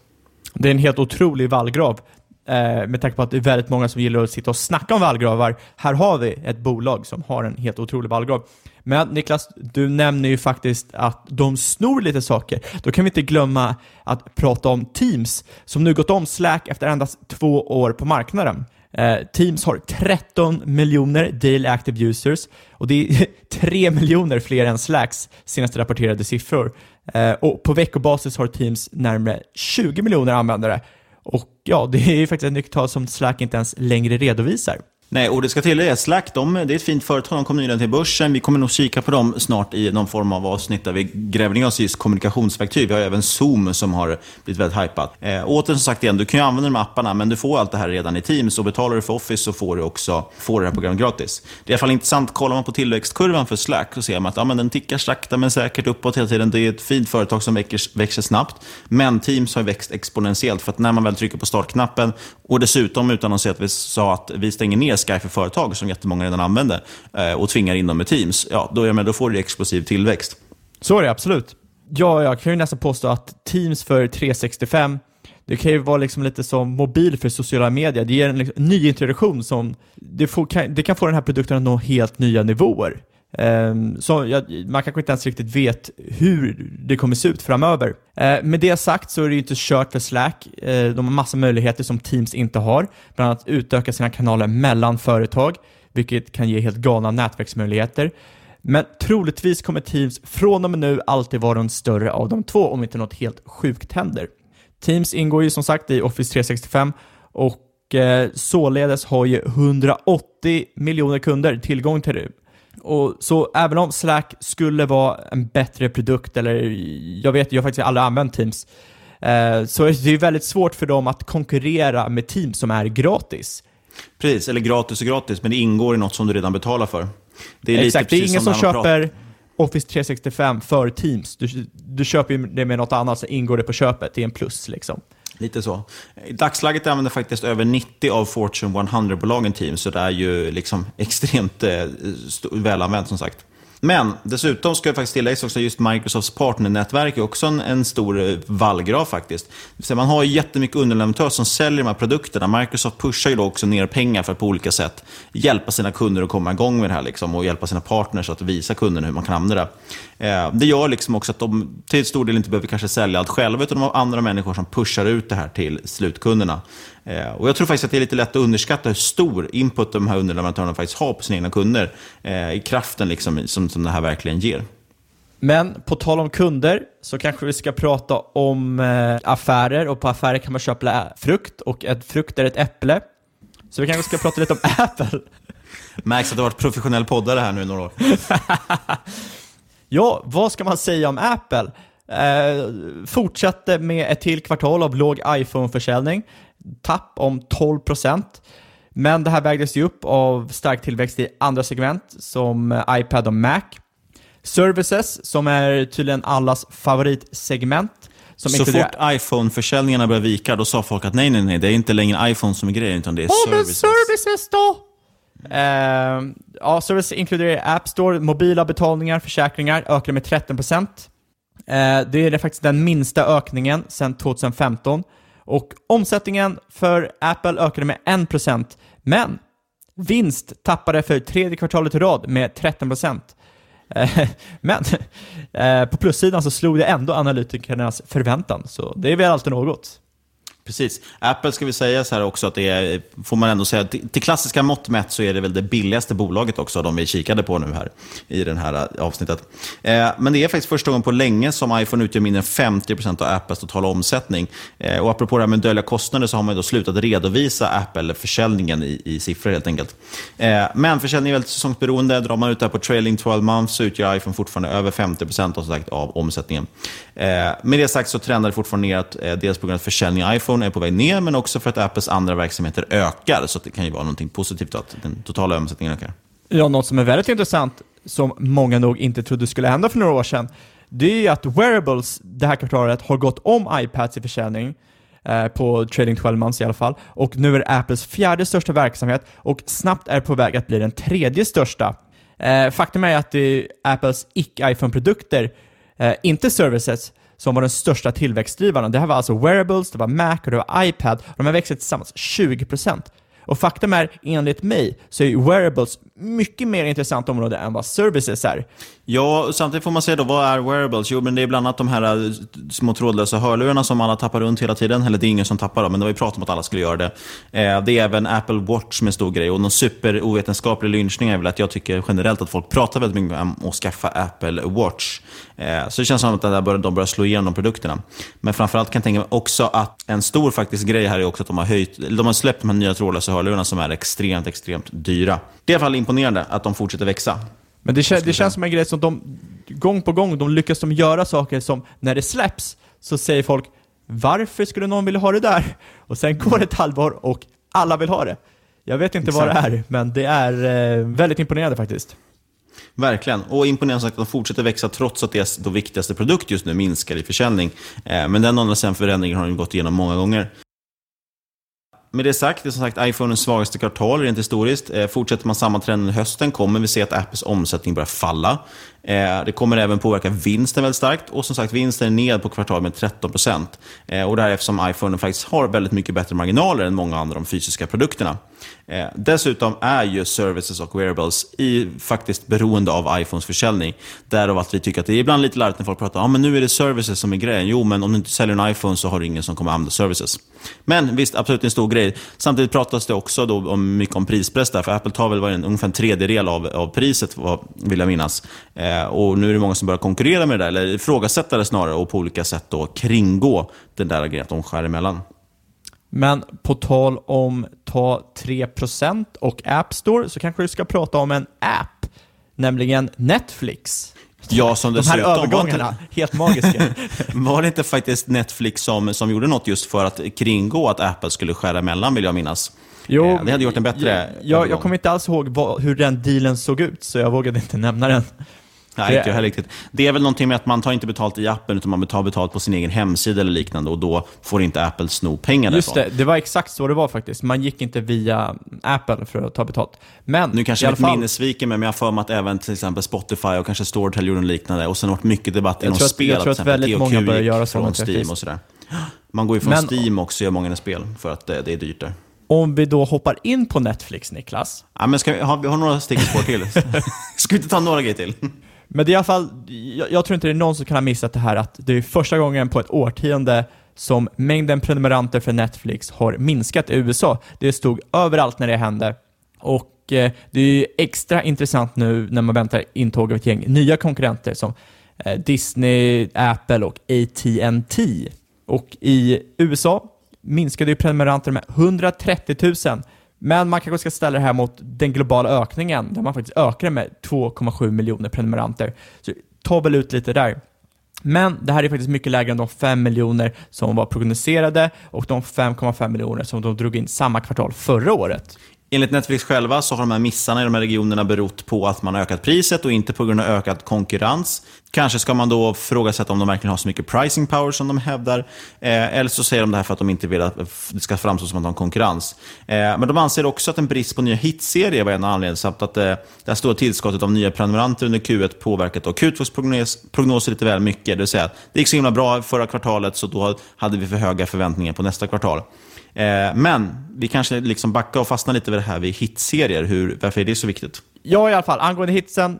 Det är en helt otrolig vallgrav. Eh, med tanke på att det är väldigt många som gillar att sitta och snacka om vallgravar. Här har vi ett bolag som har en helt otrolig vallgrav. Men Niklas, du nämner ju faktiskt att de snor lite saker. Då kan vi inte glömma att prata om Teams, som nu gått om Slack efter endast två år på marknaden. Eh, teams har 13 miljoner daily active users och det är 3 miljoner fler än Slacks senaste rapporterade siffror. Eh, och på veckobasis har Teams närmare 20 miljoner användare. Och ja, det är ju faktiskt ett nyckeltal som Slack inte ens längre redovisar. Nej, och det ska tilläggas, Slack, de, det är ett fint företag, de kom nyligen till börsen. Vi kommer nog kika på dem snart i någon form av avsnitt där vi gräver ner oss i kommunikationsverktyg. Vi har även Zoom som har blivit väldigt hypat. Eh, återigen, som sagt igen, du kan ju använda de apparna, men du får allt det här redan i Teams. Och betalar du för Office så får du också får det här programmet gratis. Det är i alla fall intressant, kollar man på tillväxtkurvan för Slack så ser man att ja, men den tickar sakta men säkert uppåt hela tiden. Det är ett fint företag som växer, växer snabbt. Men Teams har växt exponentiellt, för att när man väl trycker på startknappen och dessutom utan att säga att vi sa att vi stänger ner Sky för företag, som jättemånga redan använder, eh, och tvingar in dem med Teams, ja, då, med, då får du explosiv tillväxt. Så är det absolut. Ja, jag kan ju nästan påstå att Teams för 365 det kan ju vara liksom lite som mobil för sociala medier. Det ger en liksom, ny introduktion som det, får, kan, det kan få den här produkten att nå helt nya nivåer. Ehm, så jag, man kanske inte ens riktigt vet hur det kommer se ut framöver. Ehm, med det sagt så är det ju inte kört för Slack. Ehm, de har massa möjligheter som Teams inte har. Bland annat utöka sina kanaler mellan företag, vilket kan ge helt galna nätverksmöjligheter. Men troligtvis kommer Teams från och med nu alltid vara den större av de två om inte något helt sjukt händer. Teams ingår ju som sagt i Office 365 och eh, således har ju 180 miljoner kunder tillgång till det. Och så även om Slack skulle vara en bättre produkt, eller jag vet, jag har faktiskt aldrig använt Teams, eh, så är det väldigt svårt för dem att konkurrera med Teams som är gratis. Precis, eller gratis och gratis, men det ingår i något som du redan betalar för. Det är Exakt, det är ingen som, som köper Office 365 för Teams. Du, du köper det med något annat, så ingår det på köpet. Det är en plus liksom. Lite så. I dagsläget använder faktiskt över 90 av Fortune 100-bolagen Teams, så det är ju liksom extremt eh, välanvänt som sagt. Men dessutom ska jag faktiskt tillägga också just Microsofts partnernätverk är också en, en stor eh, vallgrav faktiskt. Så man har ju jättemycket underleverantörer som säljer de här produkterna. Microsoft pushar ju då också ner pengar för att på olika sätt hjälpa sina kunder att komma igång med det här liksom, och hjälpa sina partners att visa kunderna hur man kan använda det. Eh, det gör liksom också att de till stor del inte behöver kanske sälja allt själva, utan de har andra människor som pushar ut det här till slutkunderna. Eh, och Jag tror faktiskt att det är lite lätt att underskatta hur stor input de här underleverantörerna faktiskt har på sina egna kunder. Eh, I kraften liksom, som, som det här verkligen ger. Men på tal om kunder så kanske vi ska prata om affärer och på affärer kan man köpa frukt och ett frukt är ett äpple. Så vi kanske ska prata lite om Apple. Märks att du har varit professionell poddare här nu i några år. ja, vad ska man säga om Apple? Eh, fortsatte med ett till kvartal av låg iPhone-försäljning tapp om 12%. Men det här vägdes ju upp av stark tillväxt i andra segment som iPad och Mac. Services, som är tydligen allas favoritsegment. Som så fort iPhone-försäljningarna började vika, då sa folk att nej, nej, nej, det är inte längre iPhone som är grejen, utan det är oh, services. Men services då? Uh, ja, service inkluderar App Store, mobila betalningar, försäkringar, ökade med 13%. Uh, eh, det är faktiskt den minsta ökningen sedan 2015. Och omsättningen för Apple ökade med 1%, men vinst tappade för tredje kvartalet i rad med 13%. Uh, eh, men på plussidan så slog det ändå analytikernas förväntan, så det är väl alltid något. Precis. Apple ska vi säga så här också att det är, får man ändå säga, till, till klassiska mått mätt så är det väl det billigaste bolaget också, de vi kikade på nu här i det här eh, avsnittet. Eh, men det är faktiskt första gången på länge som iPhone utgör mindre än 50% av Apples totala omsättning. Eh, och apropå det här med dölja kostnader så har man då slutat redovisa Apple-försäljningen i, i siffror helt enkelt. Eh, men försäljningen är väldigt säsongsberoende. Drar man ut det här på trailing 12 months så utgör iPhone fortfarande över 50% av, sagt, av omsättningen. Eh, med det sagt så trendar det fortfarande neråt, eh, dels på grund av försäljning av iPhone iPhone är på väg ner, men också för att Apples andra verksamheter ökar. Så det kan ju vara något positivt att den totala omsättningen ökar. Ja, något som är väldigt intressant, som många nog inte trodde skulle hända för några år sedan, det är ju att wearables det här kvartalet har gått om iPads i försäljning eh, på trading 12 months i alla fall. Och nu är det Apples fjärde största verksamhet och snabbt är på väg att bli den tredje största. Eh, faktum är att det är Apples icke-iPhone-produkter, eh, inte services, som var den största tillväxtdrivaren. Det här var alltså wearables, det var Mac och det var iPad. De har växt tillsammans 20%. Och faktum är, enligt mig, så är wearables mycket mer intressant område än vad services är. Ja, samtidigt får man säga då, vad är wearables? Jo, men det är bland annat de här eh, små trådlösa hörlurarna som alla tappar runt hela tiden. Eller det är ingen som tappar dem, men det var ju prat om att alla skulle göra det. Eh, det är även Apple Watch som är en stor grej. Och någon super ovetenskaplig lynchning är väl att jag tycker generellt att folk pratar väldigt mycket om att skaffa Apple Watch. Eh, så det känns som att där bör, de börjar slå igenom de produkterna. Men framförallt kan jag tänka mig också att en stor faktisk grej här är också att de har, höjt, de har släppt de här nya trådlösa hörlurarna som är extremt, extremt dyra. Det är i alla fall imponerande att de fortsätter växa. Men det, det känns som en grej som de, gång på gång, de lyckas de göra saker som, när det släpps, så säger folk varför skulle någon vilja ha det där? Och sen går det ett halvår och alla vill ha det. Jag vet inte Exakt. vad det är, men det är eh, väldigt imponerande faktiskt. Verkligen. Och imponerande att de fortsätter växa trots att deras då viktigaste produkt just nu minskar i försäljning. Eh, men den andra förändringen har de gått igenom många gånger. Med det sagt, det är som sagt iPhones svagaste kvartal rent historiskt. Eh, fortsätter man samma trend under hösten kommer vi se att Apples omsättning börjar falla. Eh, det kommer även påverka vinsten väldigt starkt. Och som sagt, vinsten är ned på kvartalet med 13 procent. Eh, och det här är eftersom iPhone faktiskt har väldigt mycket bättre marginaler än många andra de fysiska produkterna. Eh, dessutom är ju services och wearables i, faktiskt beroende av iPhones försäljning. Därav att vi tycker att det är ibland lite larvigt när folk pratar om ah, men nu är det services som är grejen. Jo, men om du inte säljer en iPhone så har du ingen som kommer använda services. Men visst, absolut en stor grej. Samtidigt pratas det också då om, mycket om prispress där, för Apple tar väl en, ungefär en tredjedel av, av priset, vill jag minnas. Eh, och nu är det många som börjar konkurrera med det där, eller ifrågasätta det snarare och på olika sätt då kringgå den där grejen att de skär emellan. Men på tal om ta 3% och App Store så kanske du ska prata om en app, nämligen Netflix. Ja, som De här var övergångarna, helt magiska. Var det inte faktiskt Netflix som, som gjorde något just för att kringgå att Apple skulle skära emellan, vill jag minnas? Jo, Eh, det hade gjort en bättre jag, jag, jag kommer inte alls ihåg vad, hur den dealen såg ut, så jag vågade inte nämna den. Nej, Det- inte jag heller riktigt. Det är väl någonting med att man tar inte betalt i appen, utan man tar betalt på sin egen hemsida eller liknande och då får inte Apple sno pengar Just därifrån. det, det var exakt så det var faktiskt. Man gick inte via Apple för att ta betalt. Men Nu kanske alla mitt fall, minne sviker mig, men jag har för mig att även till exempel Spotify och kanske Storytel gjorde liknande. Och sen har det varit mycket debatt Jag inom spel. jag tror att väldigt många börjar göra så från. Steam och sådär. Man går ju från Men- Steam också gör många spel för att eh, det är dyrt där. om vi då hoppar in på Netflix, Niklas. Ja, men ska vi, ha, vi har några stickspår till. ska vi inte ta några grejer till? Men det är i alla fall, jag, jag tror inte det är någon som kan ha missat det här att det är första gången på ett årtionde som mängden prenumeranter för Netflix har minskat i USA. Det stod överallt när det hände. Och eh, det är ju extra intressant nu när man väntar intåg av ett gäng nya konkurrenter som eh, Disney, Apple och AT&T. Och i USA minskade ju prenumeranter med 130 000. Men man kanske ska ställa det här mot den globala ökningen, där man faktiskt ökade med 2,7 miljoner prenumeranter. Så ta väl ut lite där. Men det här är faktiskt mycket lägre än de 5 miljoner som var prognostiserade och de 5,5 miljoner som de drog in samma kvartal förra året. Enligt Netflix själva så har de här missarna i de här regionerna berott på att man har ökat priset och inte på grund av ökad konkurrens. Kanske ska man då ifrågasätta om de verkligen har så mycket pricing power som de hävdar. Eh, eller så säger de det här för att de inte vill att det ska framstå som att de har konkurrens. Eh, men de anser också att en brist på nya hitserier var en av anledningarna samt att eh, det här stora tillskottet av nya prenumeranter under Q1 påverkat Q2s prognos, prognoser lite väl mycket. Det vill säga, det gick så himla bra förra kvartalet så då hade vi för höga förväntningar på nästa kvartal. Eh, men vi kanske liksom backar och fastnar lite vid det här vid hitserier. Hur, varför är det så viktigt? Ja, i alla fall. Angående hitsen,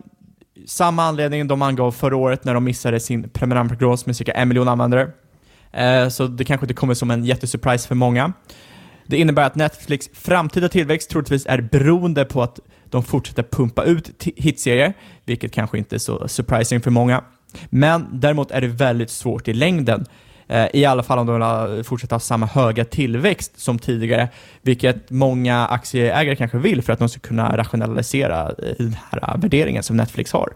samma anledning de angav förra året när de missade sin prenumerantprognos med cirka en miljon användare. Eh, så det kanske inte kommer som en jättesurprise för många. Det innebär att Netflix framtida tillväxt troligtvis är beroende på att de fortsätter pumpa ut hitserier, vilket kanske inte är så surprising för många. Men däremot är det väldigt svårt i längden. Eh, I alla fall om de vill fortsätta ha samma höga tillväxt som tidigare, vilket många aktieägare kanske vill för att de ska kunna rationalisera eh, den här eh, värderingen som Netflix har.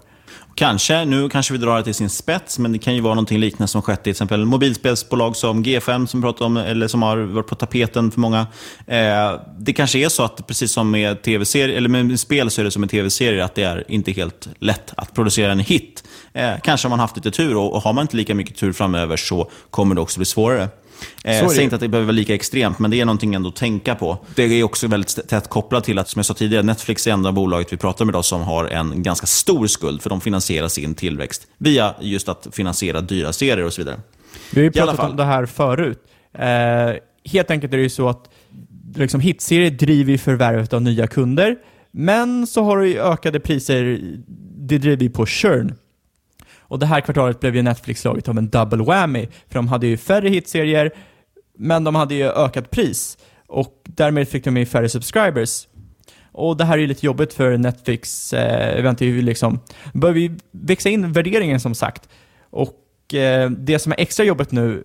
Kanske, nu kanske vi drar det till sin spets, men det kan ju vara något liknande som skett i till exempel mobilspelsbolag som G5 som pratat om, eller som har varit på tapeten för många. Eh, det kanske är så att precis som med tv-serier, eller med spel så är det som med tv-serier, att det är inte helt lätt att producera en hit. Eh, kanske har man haft lite tur och, och har man inte lika mycket tur framöver så kommer det också bli svårare. Eh, det säger inte att det behöver vara lika extremt, men det är någonting ändå att tänka på. Det är också väldigt tätt kopplat till att, som jag sa tidigare, Netflix är enda bolaget vi pratar om idag som har en ganska stor skuld, för de finansierar sin tillväxt via just att finansiera dyra serier och så vidare. Vi har ju pratat om det här förut. Eh, helt enkelt är det ju så att liksom, hitserier driver förvärvet av nya kunder, men så har du ökade priser, det driver ju på churn. Och det här kvartalet blev ju Netflix slaget av en double whammy, för de hade ju färre hitserier, men de hade ju ökat pris. Och därmed fick de ju färre subscribers. Och det här är ju lite jobbigt för Netflix, eh, jag ju liksom, behöver ju växa in värderingen som sagt. Och eh, det som är extra jobbigt nu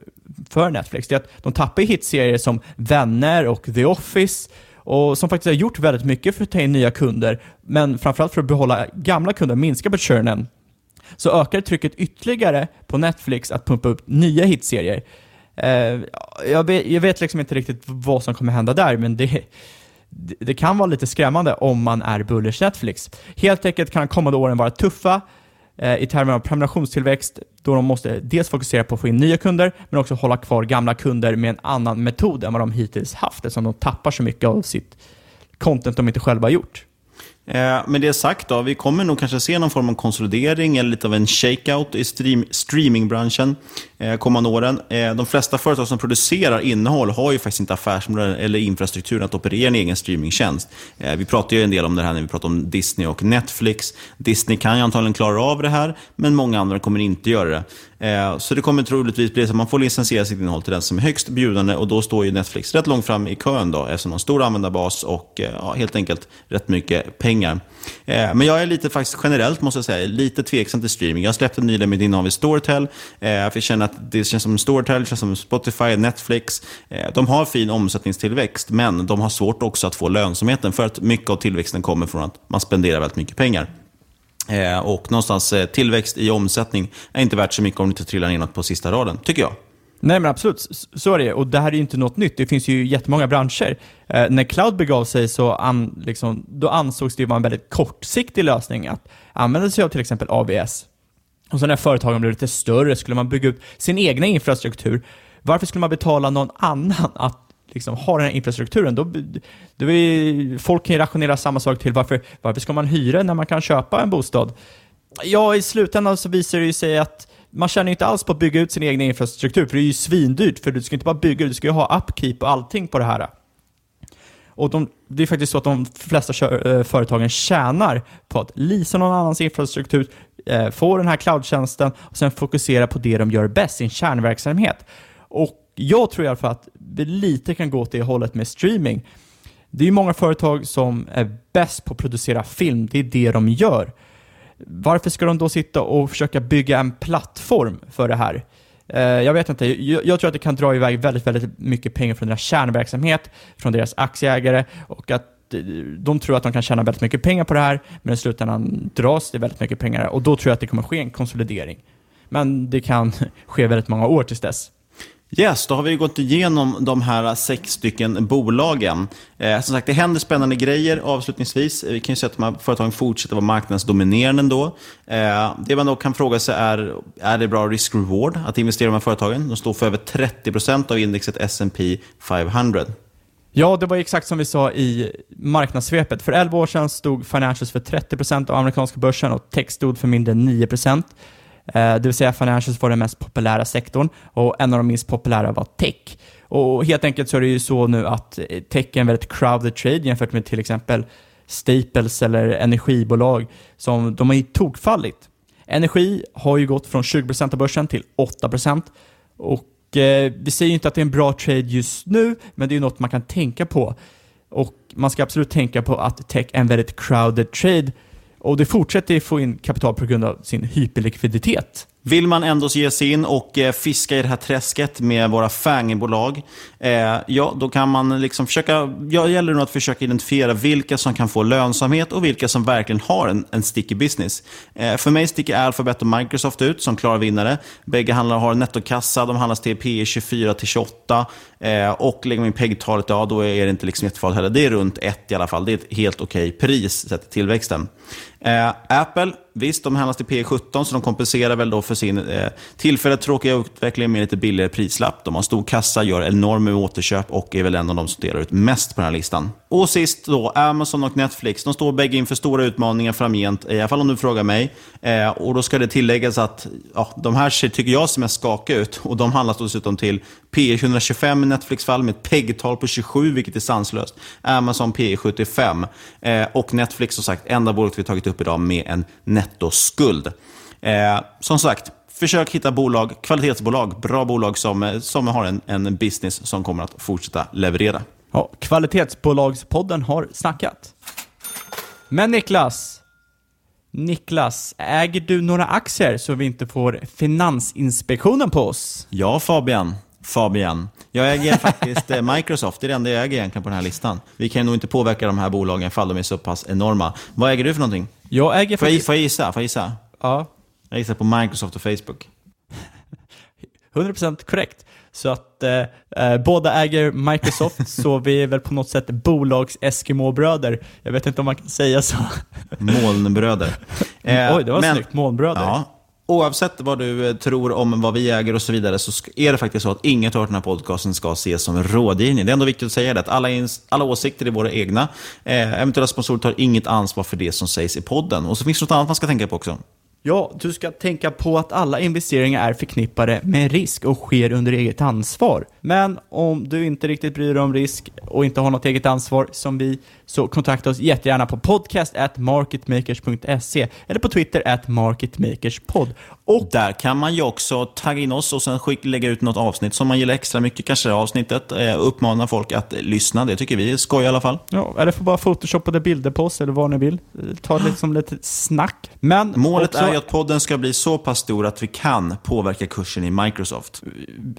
för Netflix, det är att de tappar ju hitserier som Vänner och The Office, och som faktiskt har gjort väldigt mycket för att ta in nya kunder, men framförallt för att behålla gamla kunder, minska på churnen så ökar trycket ytterligare på Netflix att pumpa upp nya hitserier. Eh, jag, vet, jag vet liksom inte riktigt vad som kommer hända där, men det, det, kan vara lite skrämmande om man är bullish Netflix. Helt enkelt kan de kommande åren vara tuffa eh, i termer av prenumerationstillväxt, då de måste dels fokusera på att få in nya kunder, men också hålla kvar gamla kunder med en annan metod än vad de hittills haft, eftersom de tappar så mycket av sitt content de inte själva har gjort. Eh, med det sagt, då, vi kommer nog kanske se någon form av konsolidering eller lite av en shakeout i stream, streamingbranschen. Eh, kommande åren. Eh, de flesta företag som producerar innehåll har ju faktiskt inte affärsmodellen eller infrastrukturen att operera en egen streamingtjänst. Eh, vi pratar ju en del om det här när vi pratar om Disney och Netflix. Disney kan ju antagligen klara av det här, men många andra kommer inte göra det. Så det kommer troligtvis bli så att man får licensiera sitt innehåll till den som är högst bjudande och då står ju Netflix rätt långt fram i kön då, eftersom de har en stor användarbas och ja, helt enkelt rätt mycket pengar. Men jag är lite faktiskt generellt, måste jag säga, lite tveksam till streaming. Jag släppte nyligen mitt innehav i Storytel, för jag känner att det känns som Storytel, det känns som Spotify, Netflix. Eh, de har fin omsättningstillväxt, men de har svårt också att få lönsamheten för att mycket av tillväxten kommer från att man spenderar väldigt mycket pengar. Eh, och någonstans eh, tillväxt i omsättning är inte värt så mycket om det inte trillar ner något på sista raden, tycker jag. Nej men absolut, så är det. Och det här är ju inte något nytt. Det finns ju jättemånga branscher. Eh, när cloud begav sig så an, liksom, då ansågs det vara en väldigt kortsiktig lösning att använda sig av till exempel AVS. Och sen när företagen blev lite större skulle man bygga upp sin egna infrastruktur. Varför skulle man betala någon annan att liksom ha den här infrastrukturen? Då, då är, folk kan ju rationera samma sak till varför, varför ska man hyra när man kan köpa en bostad? Ja, i slutändan så visar det ju sig att man tjänar inte alls på att bygga ut sin egen infrastruktur, för det är ju svindyrt, för du ska inte bara bygga, du ska ju ha upkeep och allting på det här. Och de, det är faktiskt så att de flesta kör, eh, företagen tjänar på att leasa någon annans infrastruktur, eh, få den här cloudtjänsten och sen fokusera på det de gör bäst, sin kärnverksamhet. Och jag tror i alla fall att det lite kan gå åt det hållet med streaming. Det är ju många företag som är bäst på att producera film, det är det de gör. Varför ska de då sitta och försöka bygga en plattform för det här? Eh, jag vet inte, jag, tror att det kan dra iväg väldigt, väldigt mycket pengar från deras kärnverksamhet, från deras aktieägare och att eh, de tror att de kan tjäna väldigt mycket pengar på det här, men i slutändan dras det väldigt mycket pengar och då tror jag att det kommer ske en konsolidering. Men det kan ske väldigt många år tills dess. Yes, då har vi gått igenom de här sex stycken bolagen. Eh, som sagt, det händer spännande grejer avslutningsvis. Vi kan ju säga att de här företagen fortsätter vara marknadsdominerande ändå. Eh, det man då kan fråga sig är, är det bra risk-reward att investera i de här företagen? De står för över 30% av indexet S&P 500. Ja, det var exakt som vi sa i marknadssvepet. För 11 år sedan stod financials för 30% av amerikanska börsen och tech stod för mindre än 9%. Eh, det vill säga financials var den mest populära sektorn och en av de minst populära var tech. Och helt enkelt så är det ju så nu att eh, tech är en väldigt crowded trade jämfört med till exempel Staples eller energibolag som de har ju tokfallit. Energi har ju gått från 20% av börsen till 8% och eh, vi säger ju inte att det är en bra trade just nu, men det är ju något man kan tänka på. Och man ska absolut tänka på att tech är en väldigt crowded trade och det fortsätter få in kapital på grund av sin hyperlikviditet. Vill man ändå ge sig in och eh, fiska i det här träsket med våra FANG-bolag, eh, ja, då kan man liksom försöka, ja, det gäller nog att försöka identifiera vilka som kan få lönsamhet och vilka som verkligen har en, en sticky business. Eh, för mig sticker Alphabet och Microsoft ut som klara vinnare. Bägge handlar har nettokassa, de handlas till P 24 till 28 eh, och lägger man in PEG-talet, ja, då är det inte liksom jättefarligt heller. Det är runt 1 i alla fall. Det är ett helt okej okay pris sett till tillväxten. Eh, Apple, visst, de handlas till P17, så de kompenserar väl då för sin eh, tillfälligt tråkiga utveckling med lite billigare prislapp. De har stor kassa, gör enorma återköp och är väl en av de som delar ut mest på den här listan. Och sist då, Amazon och Netflix. De står bägge inför stora utmaningar framgent, eh, i alla fall om du frågar mig. Eh, och då ska det tilläggas att ja, de här ser, tycker jag, ser mest skakiga ut. Och de handlas dessutom till P 125 i Netflix-fall med ett PEG-tal på 27, vilket är sanslöst. Amazon P 75. Eh, och Netflix, som sagt, enda bolaget vi tagit upp idag med en nettoskuld. Eh, som sagt, försök hitta bolag, kvalitetsbolag, bra bolag som, eh, som har en, en business som kommer att fortsätta leverera. Ja, kvalitetsbolagspodden har snackat. Men Niklas, Niklas, äger du några aktier så vi inte får Finansinspektionen på oss? Ja, Fabian. Fabian. Jag äger faktiskt eh, Microsoft. Det är det enda jag äger egentligen på den här listan. Vi kan nog inte påverka de här bolagen ifall de är så pass enorma. Vad äger du för någonting? Jag äger får, jag, får jag gissa? Får jag gissa? Ja. Jag gissar på Microsoft och Facebook. 100% korrekt. Så att eh, eh, båda äger Microsoft, så vi är väl på något sätt bolags-Eskimo-bröder. Jag vet inte om man kan säga så. Molnbröder. Eh, Oj, det var men, snyggt. Molnbröder. Ja, Oavsett vad du eh, tror om vad vi äger och så vidare så är det faktiskt så att inget av den här podcasten ska ses som rådgivning. Det är ändå viktigt att säga det, att alla, alla åsikter är våra egna. Eh, eventuella sponsorer tar inget ansvar för det som sägs i podden. Och så finns det något annat man ska tänka på också. Ja, du ska tänka på att alla investeringar är förknippade med risk och sker under eget ansvar. Men om du inte riktigt bryr dig om risk och inte har något eget ansvar som vi, så kontakta oss jättegärna på podcast at marketmakers.se eller på Twitter at marketmakerspod. Och där kan man ju också tagga in oss och sen lägga ut något avsnitt som man gillar extra mycket, kanske det avsnittet, eh, uppmana folk att lyssna. Det tycker vi är skoj i alla fall. Ja, eller för bara photoshoppade bilder på oss eller vad ni vill. Ta det som lite snack. Men Målet också... är ju att podden ska bli så pass stor att vi kan påverka kursen i Microsoft.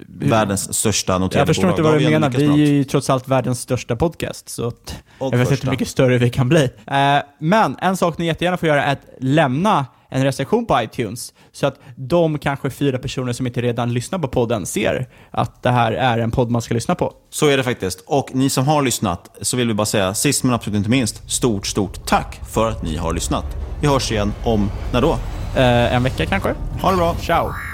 Världens största noterade Jag förstår bolag. inte vad du menar. Vi är ju trots allt världens största podcast, så jag vet inte hur mycket större vi kan bli. Eh, men en sak ni jättegärna får göra är att lämna en recension på iTunes, så att de kanske fyra personer som inte redan lyssnar på podden ser att det här är en podd man ska lyssna på. Så är det faktiskt. Och ni som har lyssnat, så vill vi bara säga, sist men absolut inte minst, stort, stort tack för att ni har lyssnat. Vi hörs igen om, när då? Eh, en vecka kanske? Ha det bra. Ciao!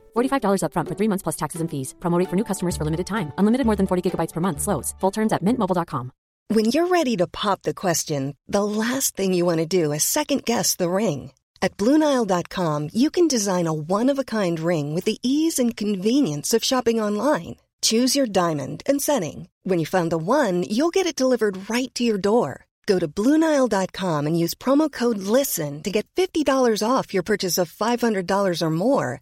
$45 upfront for three months plus taxes and fees. Promo rate for new customers for limited time. Unlimited more than 40 gigabytes per month. Slows. Full terms at mintmobile.com. When you're ready to pop the question, the last thing you want to do is second guess the ring. At Bluenile.com, you can design a one of a kind ring with the ease and convenience of shopping online. Choose your diamond and setting. When you find the one, you'll get it delivered right to your door. Go to Bluenile.com and use promo code LISTEN to get $50 off your purchase of $500 or more.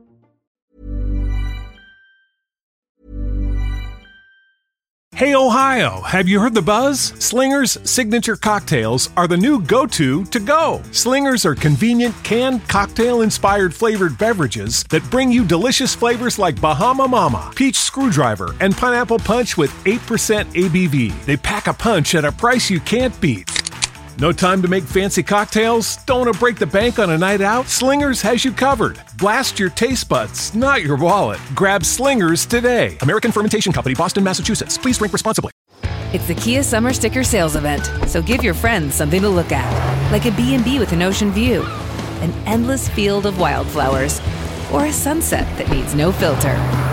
Hey Ohio, have you heard the buzz? Slingers signature cocktails are the new go to to go. Slingers are convenient canned cocktail inspired flavored beverages that bring you delicious flavors like Bahama Mama, Peach Screwdriver, and Pineapple Punch with 8% ABV. They pack a punch at a price you can't beat. No time to make fancy cocktails? Don't want to break the bank on a night out? Slingers has you covered. Blast your taste buds, not your wallet. Grab Slingers today. American Fermentation Company, Boston, Massachusetts. Please drink responsibly. It's the Kia Summer Sticker Sales Event, so give your friends something to look at, like a B&B with an ocean view, an endless field of wildflowers, or a sunset that needs no filter.